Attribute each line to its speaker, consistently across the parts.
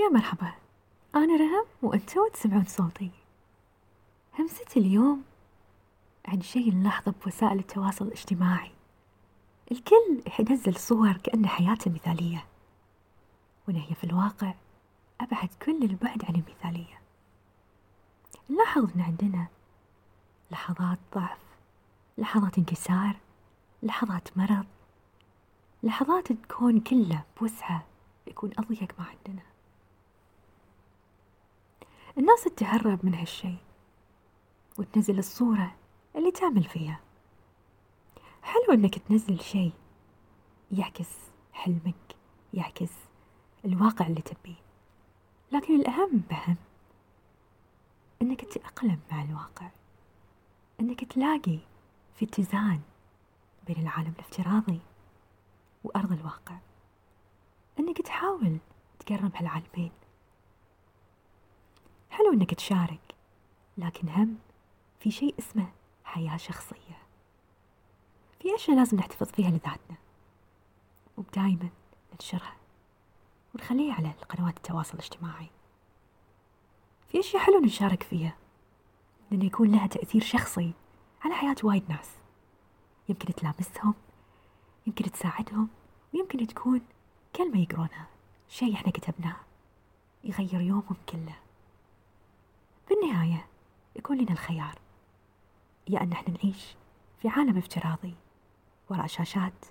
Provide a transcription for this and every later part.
Speaker 1: يا مرحبا. أنا رهم وأنتوا تسمعون صوتي. همستي اليوم عن شيء نلاحظه بوسائل التواصل الاجتماعي. الكل ينزل صور كأن حياته مثالية. وإن هي في الواقع أبعد كل البعد عن المثالية. نلاحظ إن عندنا لحظات ضعف لحظات انكسار لحظات مرض لحظات الكون كله بوسعة يكون أضيق ما عندنا. الناس تتهرب من هالشي وتنزل الصورة اللي تعمل فيها. حلو إنك تنزل شيء يعكس حلمك يعكس الواقع اللي تبيه لكن الأهم بهم إنك تتأقلم مع الواقع إنك تلاقي في اتزان بين العالم الافتراضي وأرض الواقع إنك تحاول تقرب هالعالمين حلو إنك تشارك لكن هم في شيء اسمه حياة شخصية. في أشياء لازم نحتفظ فيها لذاتنا ودايما ننشرها ونخليها على قنوات التواصل الاجتماعي. في أشياء حلو نشارك فيها لأنه يكون لها تأثير شخصي على حياة وايد ناس. يمكن تلامسهم يمكن تساعدهم ويمكن تكون كلمة يقرونها شيء إحنا كتبناه يغير يومهم كله. بالنهاية يكون لنا الخيار. يا أن إحنا نعيش في عالم افتراضي وراء شاشات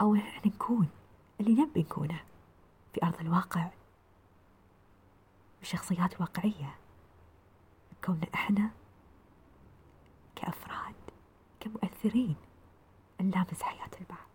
Speaker 1: أو إحنا نكون اللي نبي نكونه في أرض الواقع. بشخصيات واقعية كوننا إحنا كأفراد كمؤثرين نلامس حياة البعض.